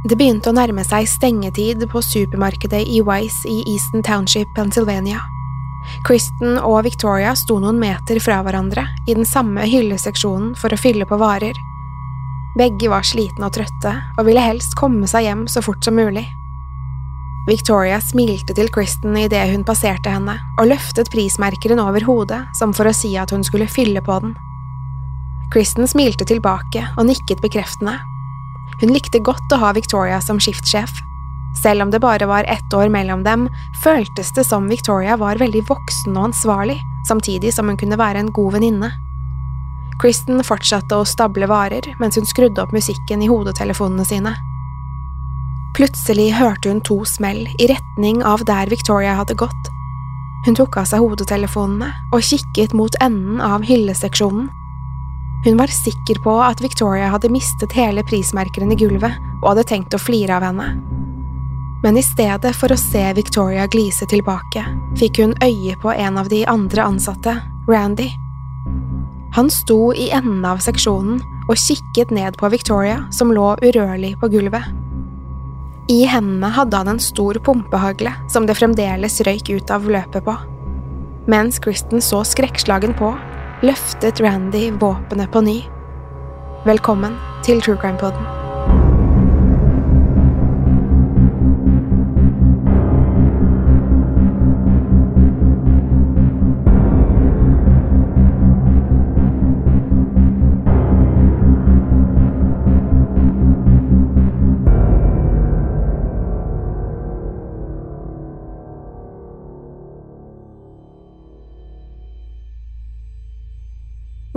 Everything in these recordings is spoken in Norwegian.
Det begynte å nærme seg stengetid på supermarkedet i Wise i Easton Township, Pennsylvania. Kristen og Victoria sto noen meter fra hverandre i den samme hylleseksjonen for å fylle på varer. Begge var slitne og trøtte og ville helst komme seg hjem så fort som mulig. Victoria smilte til Kristen idet hun passerte henne, og løftet prismerkeren over hodet som for å si at hun skulle fylle på den. Kristen smilte tilbake og nikket bekreftende. Hun likte godt å ha Victoria som skiftsjef. Selv om det bare var ett år mellom dem, føltes det som Victoria var veldig voksen og ansvarlig, samtidig som hun kunne være en god venninne. Kristen fortsatte å stable varer mens hun skrudde opp musikken i hodetelefonene sine. Plutselig hørte hun to smell i retning av der Victoria hadde gått. Hun tok av seg hodetelefonene og kikket mot enden av hylleseksjonen. Hun var sikker på at Victoria hadde mistet hele prismerkeren i gulvet og hadde tenkt å flire av henne. Men i stedet for å se Victoria glise tilbake, fikk hun øye på en av de andre ansatte, Randy. Han sto i enden av seksjonen og kikket ned på Victoria, som lå urørlig på gulvet. I hendene hadde han en stor pumpehagle som det fremdeles røyk ut av løpet på. Mens Kristen så skrekkslagen på, løftet Randy våpenet på ny. Velkommen til True Crime Poden.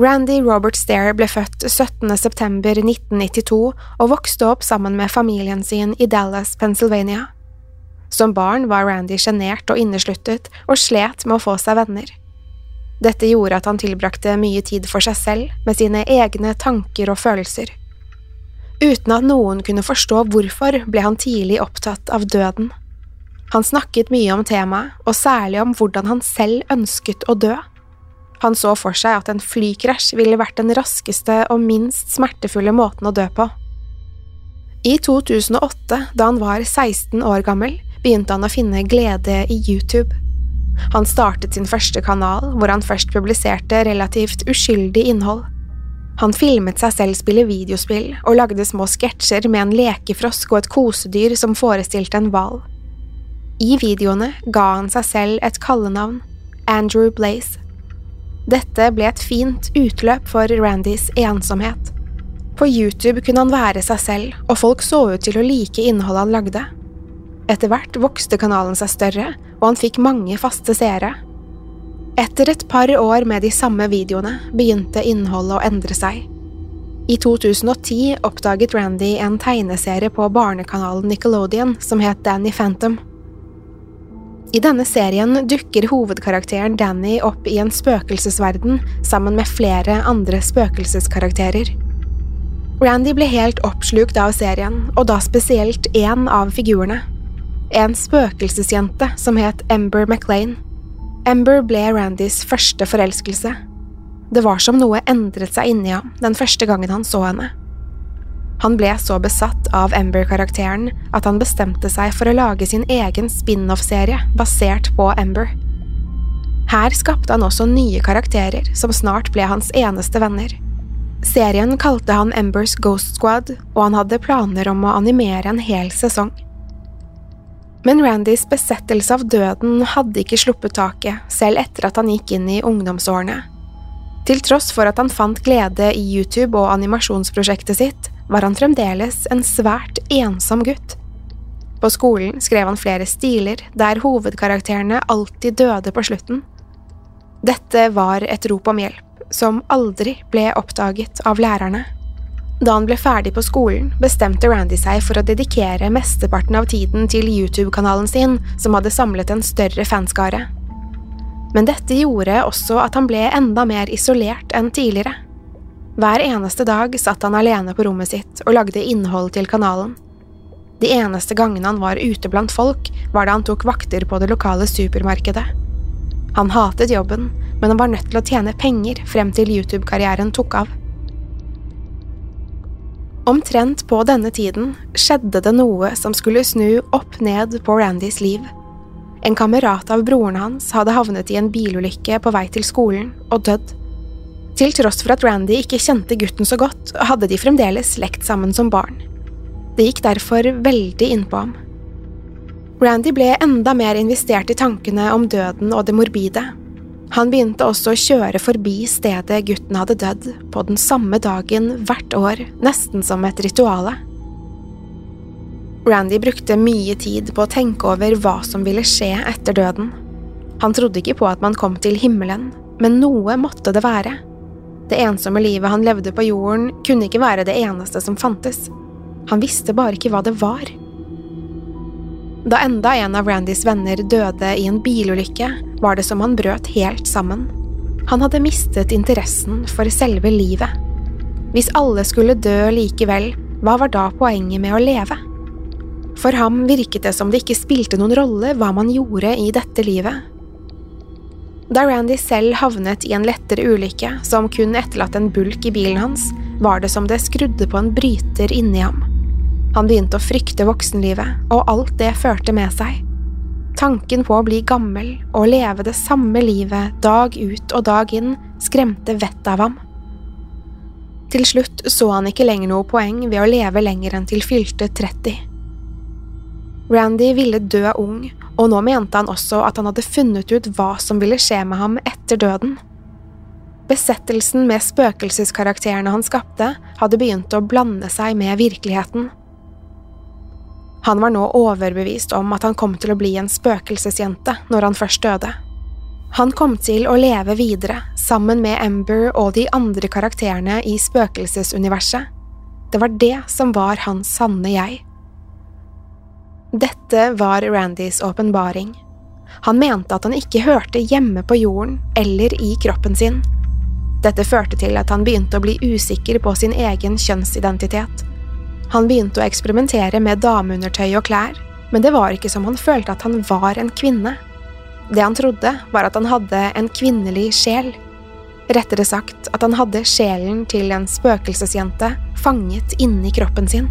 Randy Robert Stair ble født 17. september 1992 og vokste opp sammen med familien sin i Dallas, Pennsylvania. Som barn var Randy sjenert og innesluttet og slet med å få seg venner. Dette gjorde at han tilbrakte mye tid for seg selv med sine egne tanker og følelser. Uten at noen kunne forstå hvorfor, ble han tidlig opptatt av døden. Han snakket mye om temaet, og særlig om hvordan han selv ønsket å dø. Han så for seg at en flykrasj ville vært den raskeste og minst smertefulle måten å dø på. I 2008, da han var 16 år gammel, begynte han å finne glede i YouTube. Han startet sin første kanal, hvor han først publiserte relativt uskyldig innhold. Han filmet seg selv spille videospill og lagde små sketsjer med en lekefrosk og et kosedyr som forestilte en hval. I videoene ga han seg selv et kallenavn, Andrew Blaze. Dette ble et fint utløp for Randys ensomhet. På YouTube kunne han være seg selv, og folk så ut til å like innholdet han lagde. Etter hvert vokste kanalen seg større, og han fikk mange faste seere. Etter et par år med de samme videoene begynte innholdet å endre seg. I 2010 oppdaget Randy en tegneserie på barnekanalen Nickelodeon som het Danny Phantom. I denne serien dukker hovedkarakteren Danny opp i en spøkelsesverden sammen med flere andre spøkelseskarakterer. Randy ble helt oppslukt av serien, og da spesielt én av figurene. En spøkelsesjente som het Ember McLean. Ember ble Randys første forelskelse. Det var som noe endret seg inni ham den første gangen han så henne. Han ble så besatt av Ember-karakteren at han bestemte seg for å lage sin egen spin-off-serie basert på Ember. Her skapte han også nye karakterer som snart ble hans eneste venner. Serien kalte han Embers Ghost Squad, og han hadde planer om å animere en hel sesong. Men Randys besettelse av døden hadde ikke sluppet taket, selv etter at han gikk inn i ungdomsårene. Til tross for at han fant glede i YouTube og animasjonsprosjektet sitt, var han fremdeles en svært ensom gutt. På skolen skrev han flere stiler der hovedkarakterene alltid døde på slutten. Dette var et rop om hjelp, som aldri ble oppdaget av lærerne. Da han ble ferdig på skolen, bestemte Randy seg for å dedikere mesteparten av tiden til YouTube-kanalen sin, som hadde samlet en større fanskare. Men dette gjorde også at han ble enda mer isolert enn tidligere. Hver eneste dag satt han alene på rommet sitt og lagde innhold til kanalen. De eneste gangene han var ute blant folk, var da han tok vakter på det lokale supermarkedet. Han hatet jobben, men han var nødt til å tjene penger frem til YouTube-karrieren tok av. Omtrent på denne tiden skjedde det noe som skulle snu opp ned på Randys liv. En kamerat av broren hans hadde havnet i en bilulykke på vei til skolen og dødd. Til tross for at Randy ikke kjente gutten så godt, hadde de fremdeles lekt sammen som barn. Det gikk derfor veldig innpå ham. Randy ble enda mer investert i tankene om døden og det morbide, han begynte også å kjøre forbi stedet gutten hadde dødd, på den samme dagen hvert år, nesten som et rituale. Randy brukte mye tid på å tenke over hva som ville skje etter døden. Han trodde ikke på at man kom til himmelen, men noe måtte det være. Det ensomme livet han levde på jorden, kunne ikke være det eneste som fantes. Han visste bare ikke hva det var. Da enda en av Randys venner døde i en bilulykke, var det som han brøt helt sammen. Han hadde mistet interessen for selve livet. Hvis alle skulle dø likevel, hva var da poenget med å leve? For ham virket det som det ikke spilte noen rolle hva man gjorde i dette livet. Da Randy selv havnet i en lettere ulykke som kun etterlatt en bulk i bilen hans, var det som det skrudde på en bryter inni ham. Han begynte å frykte voksenlivet og alt det førte med seg. Tanken på å bli gammel og leve det samme livet dag ut og dag inn skremte vettet av ham. Til slutt så han ikke lenger noe poeng ved å leve lenger enn til fylte 30. Randy ville dø ung, og nå mente han også at han hadde funnet ut hva som ville skje med ham etter døden. Besettelsen med spøkelseskarakterene han skapte, hadde begynt å blande seg med virkeligheten. Han var nå overbevist om at han kom til å bli en spøkelsesjente når han først døde. Han kom til å leve videre sammen med Ember og de andre karakterene i spøkelsesuniverset. Det var det som var hans sanne jeg. Dette var Randys åpenbaring. Han mente at han ikke hørte hjemme på jorden eller i kroppen sin. Dette førte til at han begynte å bli usikker på sin egen kjønnsidentitet han begynte å eksperimentere med dameundertøy og klær, men det var ikke som han følte at han var en kvinne. Det han trodde, var at han hadde en kvinnelig sjel. Rettere sagt at han hadde sjelen til en spøkelsesjente fanget inni kroppen sin.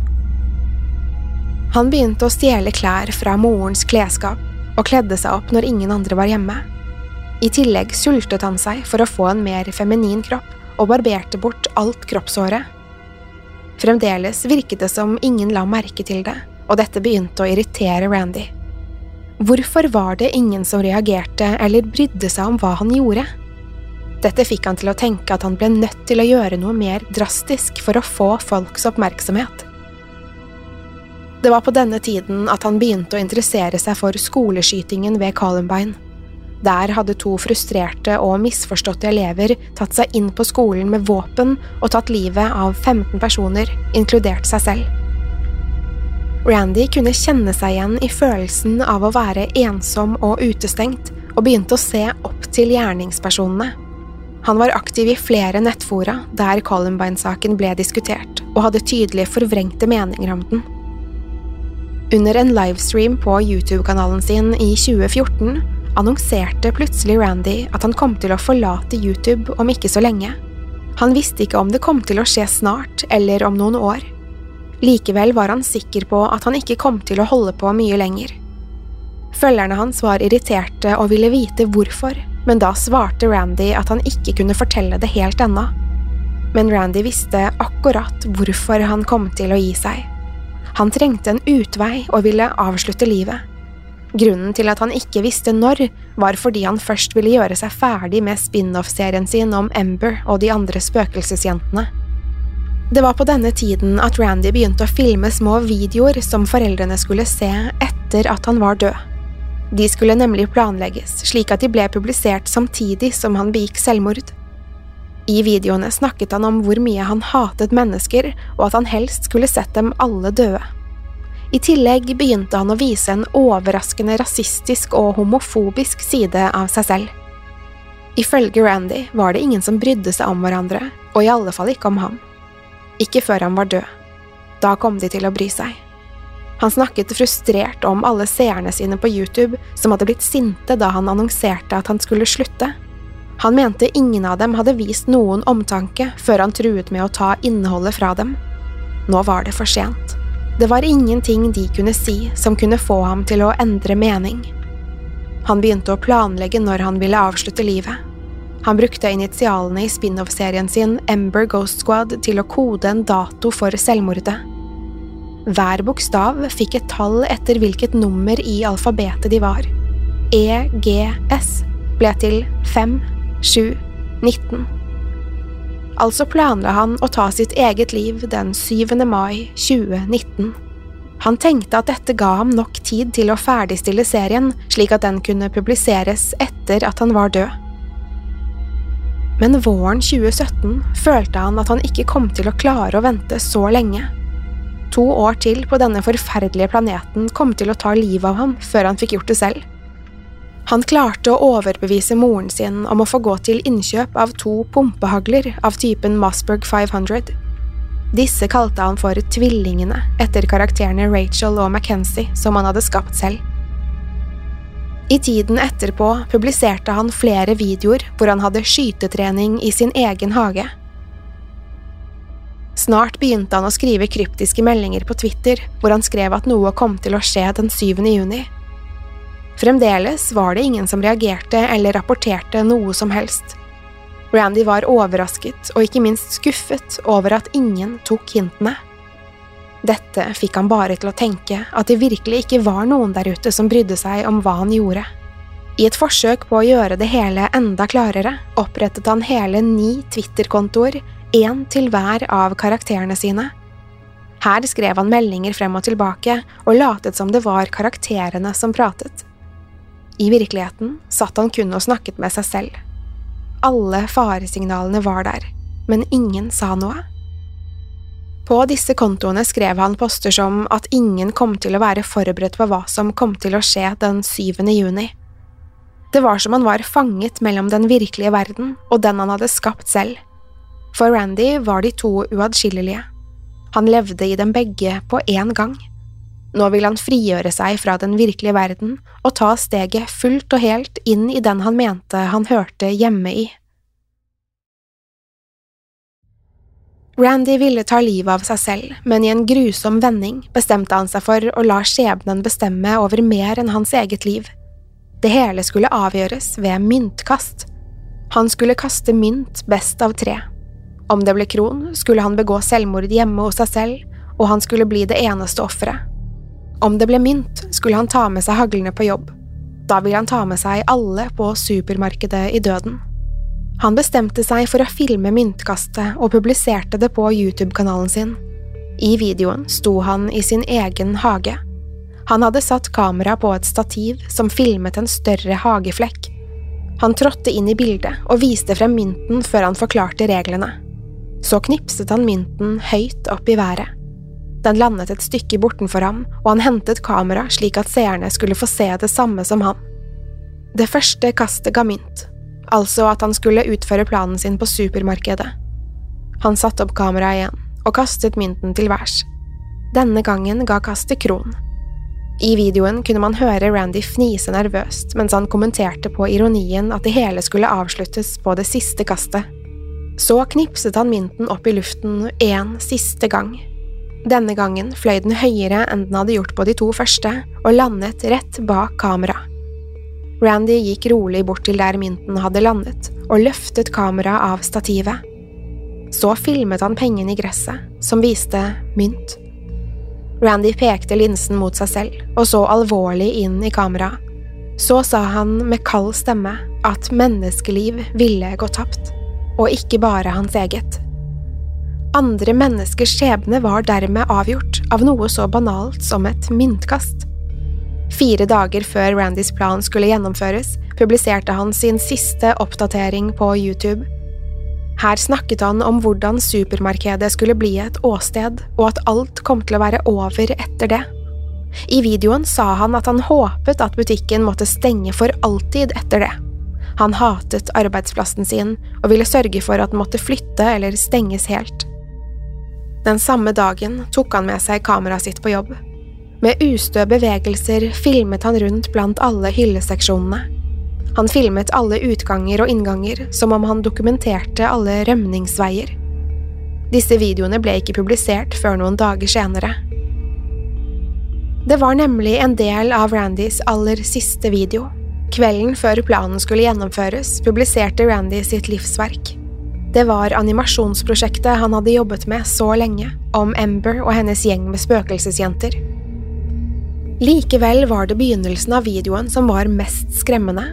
Han begynte å stjele klær fra morens klesskap og kledde seg opp når ingen andre var hjemme. I tillegg sultet han seg for å få en mer feminin kropp og barberte bort alt kroppshåret Fremdeles virket det som ingen la merke til det, og dette begynte å irritere Randy. Hvorfor var det ingen som reagerte eller brydde seg om hva han gjorde? Dette fikk han til å tenke at han ble nødt til å gjøre noe mer drastisk for å få folks oppmerksomhet. Det var på denne tiden at han begynte å interessere seg for skoleskytingen ved Columbine. Der hadde to frustrerte og misforståtte elever tatt seg inn på skolen med våpen og tatt livet av 15 personer, inkludert seg selv. Randy kunne kjenne seg igjen i følelsen av å være ensom og utestengt, og begynte å se opp til gjerningspersonene. Han var aktiv i flere nettfora der Columbine-saken ble diskutert, og hadde tydelig forvrengte meninger om den. Under en livestream på YouTube-kanalen sin i 2014 annonserte plutselig Randy at han kom til å forlate YouTube om ikke så lenge. Han visste ikke om det kom til å skje snart eller om noen år. Likevel var han sikker på at han ikke kom til å holde på mye lenger. Følgerne hans var irriterte og ville vite hvorfor, men da svarte Randy at han ikke kunne fortelle det helt ennå. Men Randy visste akkurat hvorfor han kom til å gi seg. Han trengte en utvei og ville avslutte livet. Grunnen til at han ikke visste når, var fordi han først ville gjøre seg ferdig med spin-off-serien sin om Ember og de andre spøkelsesjentene. Det var på denne tiden at Randy begynte å filme små videoer som foreldrene skulle se etter at han var død. De skulle nemlig planlegges slik at de ble publisert samtidig som han begikk selvmord. I videoene snakket han om hvor mye han hatet mennesker, og at han helst skulle sett dem alle døde. I tillegg begynte han å vise en overraskende rasistisk og homofobisk side av seg selv. Ifølge Randy var det ingen som brydde seg om hverandre, og i alle fall ikke om ham. Ikke før han var død. Da kom de til å bry seg. Han snakket frustrert om alle seerne sine på YouTube som hadde blitt sinte da han annonserte at han skulle slutte. Han mente ingen av dem hadde vist noen omtanke før han truet med å ta innholdet fra dem. Nå var det for sent. Det var ingenting de kunne si som kunne få ham til å endre mening. Han begynte å planlegge når han ville avslutte livet. Han brukte initialene i spin-off-serien sin Ember Ghost Squad til å kode en dato for selvmordet. Hver bokstav fikk et tall etter hvilket nummer i alfabetet de var. EGS ble til 5, 7, 19. Altså planla han å ta sitt eget liv den 7. mai 2019. Han tenkte at dette ga ham nok tid til å ferdigstille serien, slik at den kunne publiseres etter at han var død. Men våren 2017 følte han at han ikke kom til å klare å vente så lenge. To år til på denne forferdelige planeten kom til å ta livet av ham før han fikk gjort det selv. Han klarte å overbevise moren sin om å få gå til innkjøp av to pumpehagler av typen Mossberg 500. Disse kalte han for Tvillingene, etter karakterene Rachel og Mackenzie som han hadde skapt selv. I tiden etterpå publiserte han flere videoer hvor han hadde skytetrening i sin egen hage. Snart begynte han å skrive kryptiske meldinger på Twitter hvor han skrev at noe kom til å skje den 7. juni. Fremdeles var det ingen som reagerte eller rapporterte noe som helst. Randy var overrasket og ikke minst skuffet over at ingen tok hintene. Dette fikk han bare til å tenke at det virkelig ikke var noen der ute som brydde seg om hva han gjorde. I et forsøk på å gjøre det hele enda klarere opprettet han hele ni Twitter-kontoer, én til hver av karakterene sine. Her skrev han meldinger frem og tilbake og latet som det var karakterene som pratet. I virkeligheten satt han kun og snakket med seg selv. Alle faresignalene var der, men ingen sa noe. På disse kontoene skrev han poster som at ingen kom til å være forberedt på hva som kom til å skje den 7. juni. Det var som han var fanget mellom den virkelige verden og den han hadde skapt selv. For Randy var de to uatskillelige. Han levde i dem begge på én gang. Nå vil han frigjøre seg fra den virkelige verden og ta steget fullt og helt inn i den han mente han hørte hjemme i. Randy ville ta livet av seg selv, men i en grusom vending bestemte han seg for å la skjebnen bestemme over mer enn hans eget liv. Det hele skulle avgjøres ved myntkast. Han skulle kaste mynt best av tre. Om det ble kron, skulle han begå selvmord hjemme hos seg selv, og han skulle bli det eneste offeret. Om det ble mynt, skulle han ta med seg haglene på jobb. Da ville han ta med seg alle på supermarkedet i døden. Han bestemte seg for å filme myntkastet og publiserte det på YouTube-kanalen sin. I videoen sto han i sin egen hage. Han hadde satt kamera på et stativ som filmet en større hageflekk. Han trådte inn i bildet og viste frem mynten før han forklarte reglene. Så knipset han mynten høyt opp i været. Den landet et stykke bortenfor ham, og han hentet kamera slik at seerne skulle få se det samme som han. Det første kastet ga mynt, altså at han skulle utføre planen sin på supermarkedet. Han satte opp kameraet igjen, og kastet mynten til værs. Denne gangen ga kastet kron. I videoen kunne man høre Randy fnise nervøst mens han kommenterte på ironien at det hele skulle avsluttes på det siste kastet. Så knipset han mynten opp i luften én siste gang. Denne gangen fløy den høyere enn den hadde gjort på de to første, og landet rett bak kamera. Randy gikk rolig bort til der mynten hadde landet, og løftet kameraet av stativet. Så filmet han pengene i gresset, som viste mynt. Randy pekte linsen mot seg selv og så alvorlig inn i kameraet. Så sa han med kald stemme at menneskeliv ville gå tapt, og ikke bare hans eget. Andre menneskers skjebne var dermed avgjort av noe så banalt som et myntkast. Fire dager før Randys plan skulle gjennomføres, publiserte han sin siste oppdatering på YouTube her snakket han om hvordan supermarkedet skulle bli et åsted, og at alt kom til å være over etter det. I videoen sa han at han håpet at butikken måtte stenge for alltid etter det. Han hatet arbeidsplassen sin og ville sørge for at den måtte flytte eller stenges helt. Den samme dagen tok han med seg kameraet sitt på jobb. Med ustø bevegelser filmet han rundt blant alle hylleseksjonene. Han filmet alle utganger og innganger som om han dokumenterte alle rømningsveier. Disse videoene ble ikke publisert før noen dager senere. Det var nemlig en del av Randys aller siste video. Kvelden før planen skulle gjennomføres, publiserte Randy sitt livsverk. Det var animasjonsprosjektet han hadde jobbet med så lenge, om Ember og hennes gjeng med spøkelsesjenter. Likevel var det begynnelsen av videoen som var mest skremmende,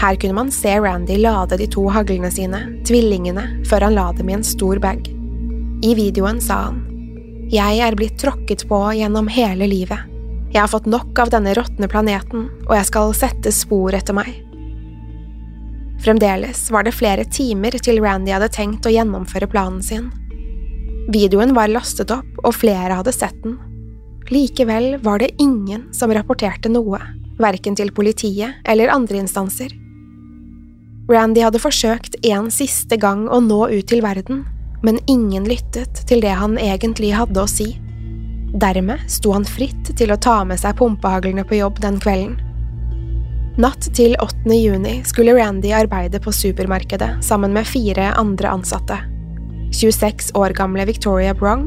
her kunne man se Randy lade de to haglene sine, tvillingene, før han la dem i en stor bag. I videoen sa han, Jeg er blitt tråkket på gjennom hele livet. Jeg har fått nok av denne råtne planeten, og jeg skal sette spor etter meg. Fremdeles var det flere timer til Randy hadde tenkt å gjennomføre planen sin. Videoen var lastet opp, og flere hadde sett den. Likevel var det ingen som rapporterte noe, verken til politiet eller andre instanser. Randy hadde forsøkt en siste gang å nå ut til verden, men ingen lyttet til det han egentlig hadde å si. Dermed sto han fritt til å ta med seg pumpehaglene på jobb den kvelden. Natt til 8. juni skulle Randy arbeide på supermarkedet sammen med fire andre ansatte. 26 år gamle Victoria Brong,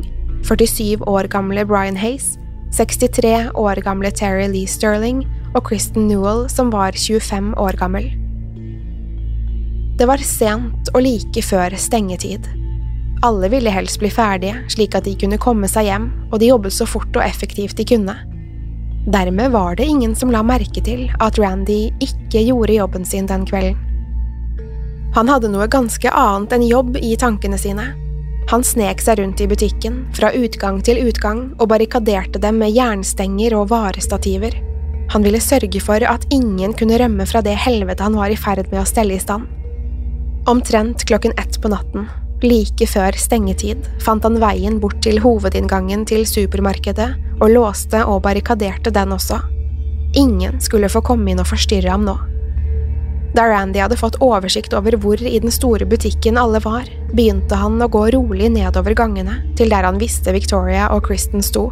47 år gamle Brian Hayes, 63 år gamle Terry Lee Sterling og Kristen Newell, som var 25 år gammel. Det var sent og like før stengetid. Alle ville helst bli ferdige, slik at de kunne komme seg hjem, og de jobbet så fort og effektivt de kunne. Dermed var det ingen som la merke til at Randy ikke gjorde jobben sin den kvelden. Han hadde noe ganske annet enn jobb i tankene sine. Han snek seg rundt i butikken, fra utgang til utgang, og barrikaderte dem med jernstenger og varestativer. Han ville sørge for at ingen kunne rømme fra det helvete han var i ferd med å stelle i stand. Omtrent klokken ett på natten, like før stengetid, fant han veien bort til hovedinngangen til supermarkedet og låste og barrikaderte den også. Ingen skulle få komme inn og forstyrre ham nå. Da Randy hadde fått oversikt over hvor i den store butikken alle var, begynte han å gå rolig nedover gangene til der han visste Victoria og Kristen sto.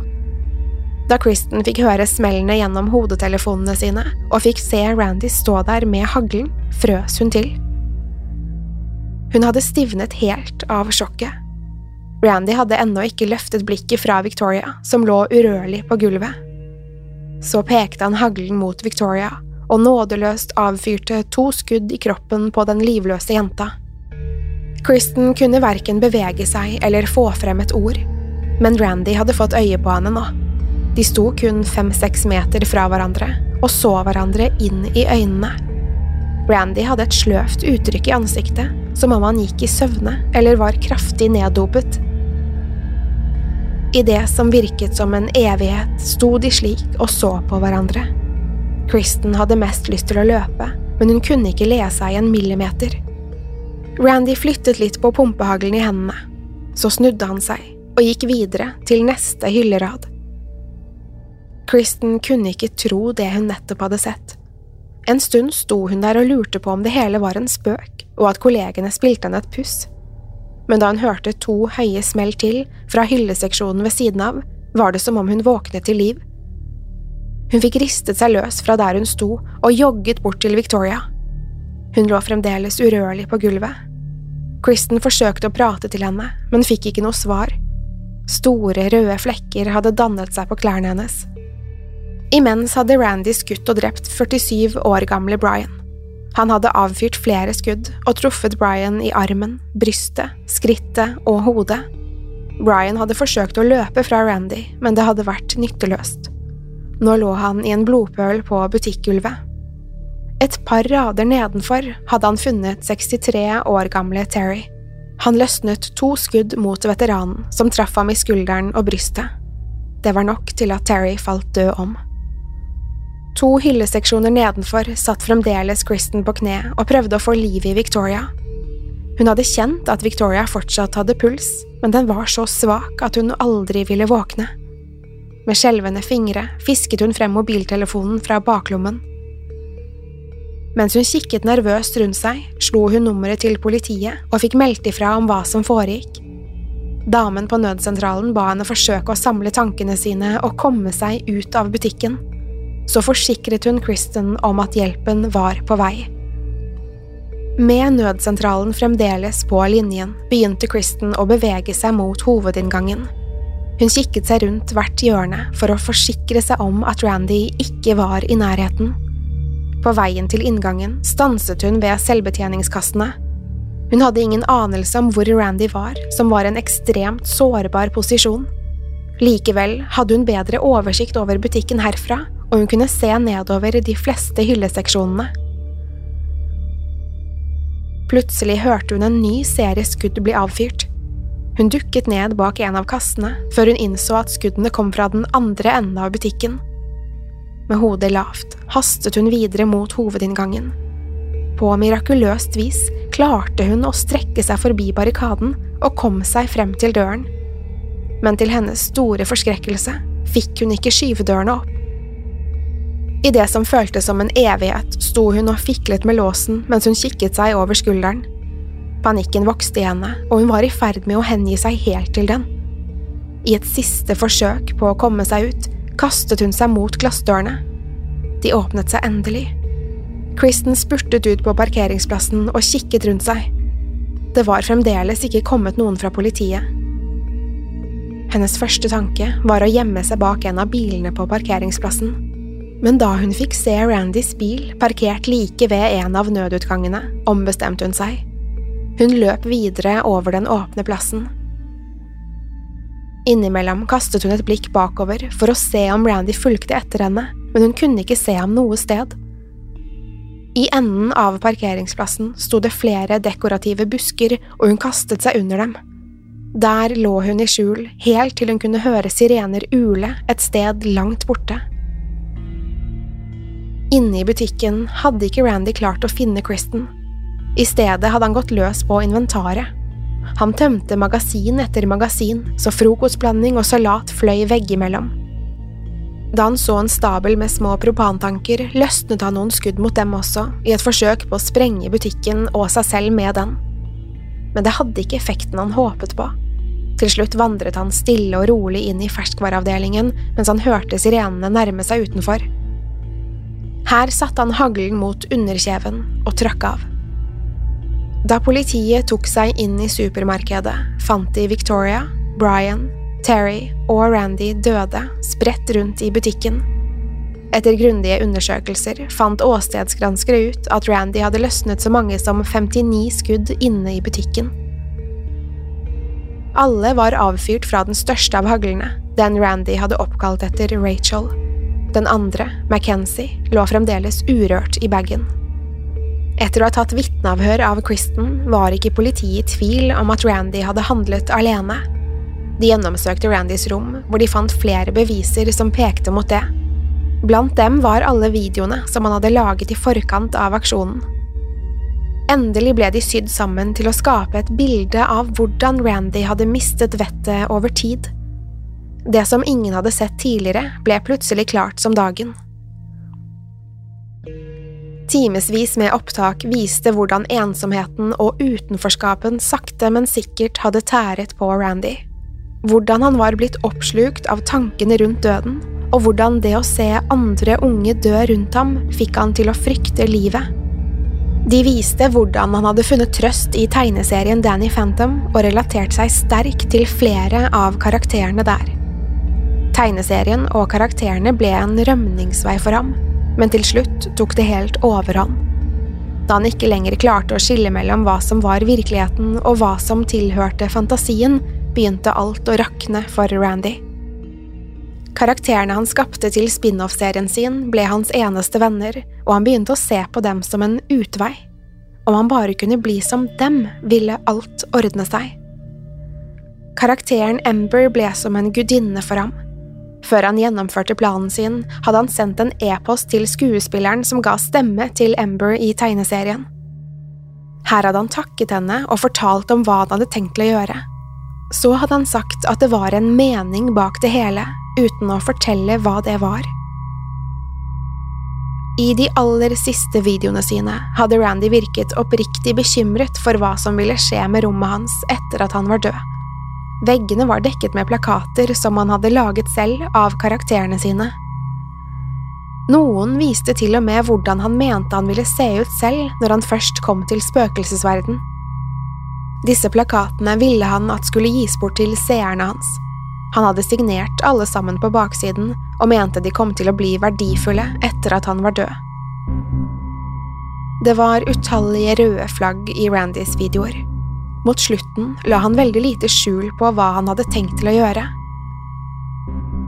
Da Kristen fikk høre smellene gjennom hodetelefonene sine og fikk se Randy stå der med haglen, frøs hun til. Hun hadde stivnet helt av sjokket. Randy hadde ennå ikke løftet blikket fra Victoria, som lå urørlig på gulvet. Så pekte han haglen mot Victoria og nådeløst avfyrte to skudd i kroppen på den livløse jenta. Kristen kunne verken bevege seg eller få frem et ord, men Randy hadde fått øye på henne nå. De sto kun fem–seks meter fra hverandre og så hverandre inn i øynene. Randy hadde et sløvt uttrykk i ansiktet som om han gikk i søvne eller var kraftig neddopet. I det som virket som en evighet, sto de slik og så på hverandre. Kristen hadde mest lyst til å løpe, men hun kunne ikke le seg en millimeter. Randy flyttet litt på pumpehaglen i hendene. Så snudde han seg og gikk videre til neste hyllerad. Kristen kunne ikke tro det hun nettopp hadde sett. En stund sto hun der og lurte på om det hele var en spøk, og at kollegene spilte henne et puss. men da hun hørte to høye smell til fra hylleseksjonen ved siden av, var det som om hun våknet til liv. Hun fikk ristet seg løs fra der hun sto, og jogget bort til Victoria. Hun lå fremdeles urørlig på gulvet. Kristen forsøkte å prate til henne, men fikk ikke noe svar. Store, røde flekker hadde dannet seg på klærne hennes. Imens hadde Randy skutt og drept 47 år gamle Brian. Han hadde avfyrt flere skudd og truffet Brian i armen, brystet, skrittet og hodet. Brian hadde forsøkt å løpe fra Randy, men det hadde vært nytteløst. Nå lå han i en blodpøl på butikkgulvet. Et par rader nedenfor hadde han funnet 63 år gamle Terry. Han løsnet to skudd mot veteranen, som traff ham i skulderen og brystet. Det var nok til at Terry falt død om. To hylleseksjoner nedenfor satt fremdeles Kristen på kne og prøvde å få liv i Victoria. Hun hadde kjent at Victoria fortsatt hadde puls, men den var så svak at hun aldri ville våkne. Med skjelvende fingre fisket hun frem mobiltelefonen fra baklommen. Mens hun kikket nervøst rundt seg, slo hun nummeret til politiet og fikk meldt ifra om hva som foregikk. Damen på nødsentralen ba henne forsøke å samle tankene sine og komme seg ut av butikken. Så forsikret hun Kristen om at hjelpen var på vei. Med nødsentralen fremdeles på linjen begynte Kristen å bevege seg mot hovedinngangen. Hun kikket seg rundt hvert hjørne for å forsikre seg om at Randy ikke var i nærheten. På veien til inngangen stanset hun ved selvbetjeningskassene. Hun hadde ingen anelse om hvor Randy var, som var en ekstremt sårbar posisjon. Likevel hadde hun bedre oversikt over butikken herfra, og hun kunne se nedover de fleste hylleseksjonene. Plutselig hørte hun en ny serie skudd bli avfyrt. Hun dukket ned bak en av kassene før hun innså at skuddene kom fra den andre enden av butikken. Med hodet lavt hastet hun videre mot hovedinngangen. På mirakuløst vis klarte hun å strekke seg forbi barrikaden og kom seg frem til døren. Men til hennes store forskrekkelse fikk hun ikke skyvedørene opp. I det som føltes som en evighet, sto hun og fiklet med låsen mens hun kikket seg over skulderen. Panikken vokste i henne, og hun var i ferd med å hengi seg helt til den. I et siste forsøk på å komme seg ut, kastet hun seg mot glassdørene. De åpnet seg endelig. Kristen spurtet ut på parkeringsplassen og kikket rundt seg. Det var fremdeles ikke kommet noen fra politiet. Hennes første tanke var å gjemme seg bak en av bilene på parkeringsplassen. Men da hun fikk se Randys bil parkert like ved en av nødutgangene, ombestemte hun seg. Hun løp videre over den åpne plassen. Innimellom kastet hun et blikk bakover for å se om Randy fulgte etter henne, men hun kunne ikke se ham noe sted. I enden av parkeringsplassen sto det flere dekorative busker, og hun kastet seg under dem. Der lå hun i skjul, helt til hun kunne høre sirener ule et sted langt borte. Inne i butikken hadde ikke Randy klart å finne Kristen. I stedet hadde han gått løs på inventaret. Han tømte magasin etter magasin, så frokostblanding og salat fløy veggimellom. Da han så en stabel med små propantanker, løsnet han noen skudd mot dem også, i et forsøk på å sprenge butikken og seg selv med den. Men det hadde ikke effekten han håpet på. Til slutt vandret han stille og rolig inn i ferskvareavdelingen mens han hørte sirenene nærme seg utenfor. Her satte han haglen mot underkjeven og trakk av. Da politiet tok seg inn i supermarkedet, fant de Victoria, Brian, Terry og Randy døde, spredt rundt i butikken. Etter grundige undersøkelser fant åstedsgranskere ut at Randy hadde løsnet så mange som 59 skudd inne i butikken. Alle var avfyrt fra den største av haglene, den Randy hadde oppkalt etter Rachel. Den andre, McKenzie, lå fremdeles urørt i bagen. Etter å ha tatt vitneavhør av Kristen var ikke politiet i tvil om at Randy hadde handlet alene. De gjennomsøkte Randys rom, hvor de fant flere beviser som pekte mot det. Blant dem var alle videoene som han hadde laget i forkant av aksjonen. Endelig ble de sydd sammen til å skape et bilde av hvordan Randy hadde mistet vettet over tid. Det som ingen hadde sett tidligere, ble plutselig klart som dagen. Timevis med opptak viste hvordan ensomheten og utenforskapen sakte, men sikkert hadde tæret på Randy. Hvordan han var blitt oppslukt av tankene rundt døden, og hvordan det å se andre unge dø rundt ham fikk han til å frykte livet. De viste hvordan han hadde funnet trøst i tegneserien Danny Phantom og relatert seg sterkt til flere av karakterene der. Tegneserien og karakterene ble en rømningsvei for ham, men til slutt tok det helt overhånd. Da han ikke lenger klarte å skille mellom hva som var virkeligheten og hva som tilhørte fantasien, begynte alt å rakne for Randy. Karakterene han skapte til spin-off-serien sin, ble hans eneste venner, og han begynte å se på dem som en utvei. Om han bare kunne bli som dem, ville alt ordne seg. Karakteren Ember ble som en gudinne for ham. Før han gjennomførte planen sin, hadde han sendt en e-post til skuespilleren som ga stemme til Ember i tegneserien. Her hadde han takket henne og fortalt om hva han hadde tenkt å gjøre. Så hadde han sagt at det var en mening bak det hele, uten å fortelle hva det var. I de aller siste videoene sine hadde Randy virket oppriktig bekymret for hva som ville skje med rommet hans etter at han var død. Veggene var dekket med plakater som han hadde laget selv av karakterene sine. Noen viste til og med hvordan han mente han ville se ut selv når han først kom til spøkelsesverden. Disse plakatene ville han at skulle gis bort til seerne hans. Han hadde signert alle sammen på baksiden og mente de kom til å bli verdifulle etter at han var død. Det var utallige røde flagg i Randys videoer. Mot slutten la han veldig lite skjul på hva han hadde tenkt til å gjøre.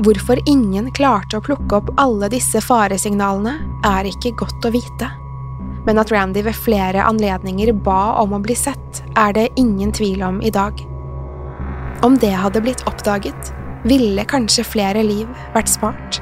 Hvorfor ingen klarte å plukke opp alle disse faresignalene, er ikke godt å vite. Men at Randy ved flere anledninger ba om å bli sett, er det ingen tvil om i dag. Om det hadde blitt oppdaget, ville kanskje flere liv vært spart.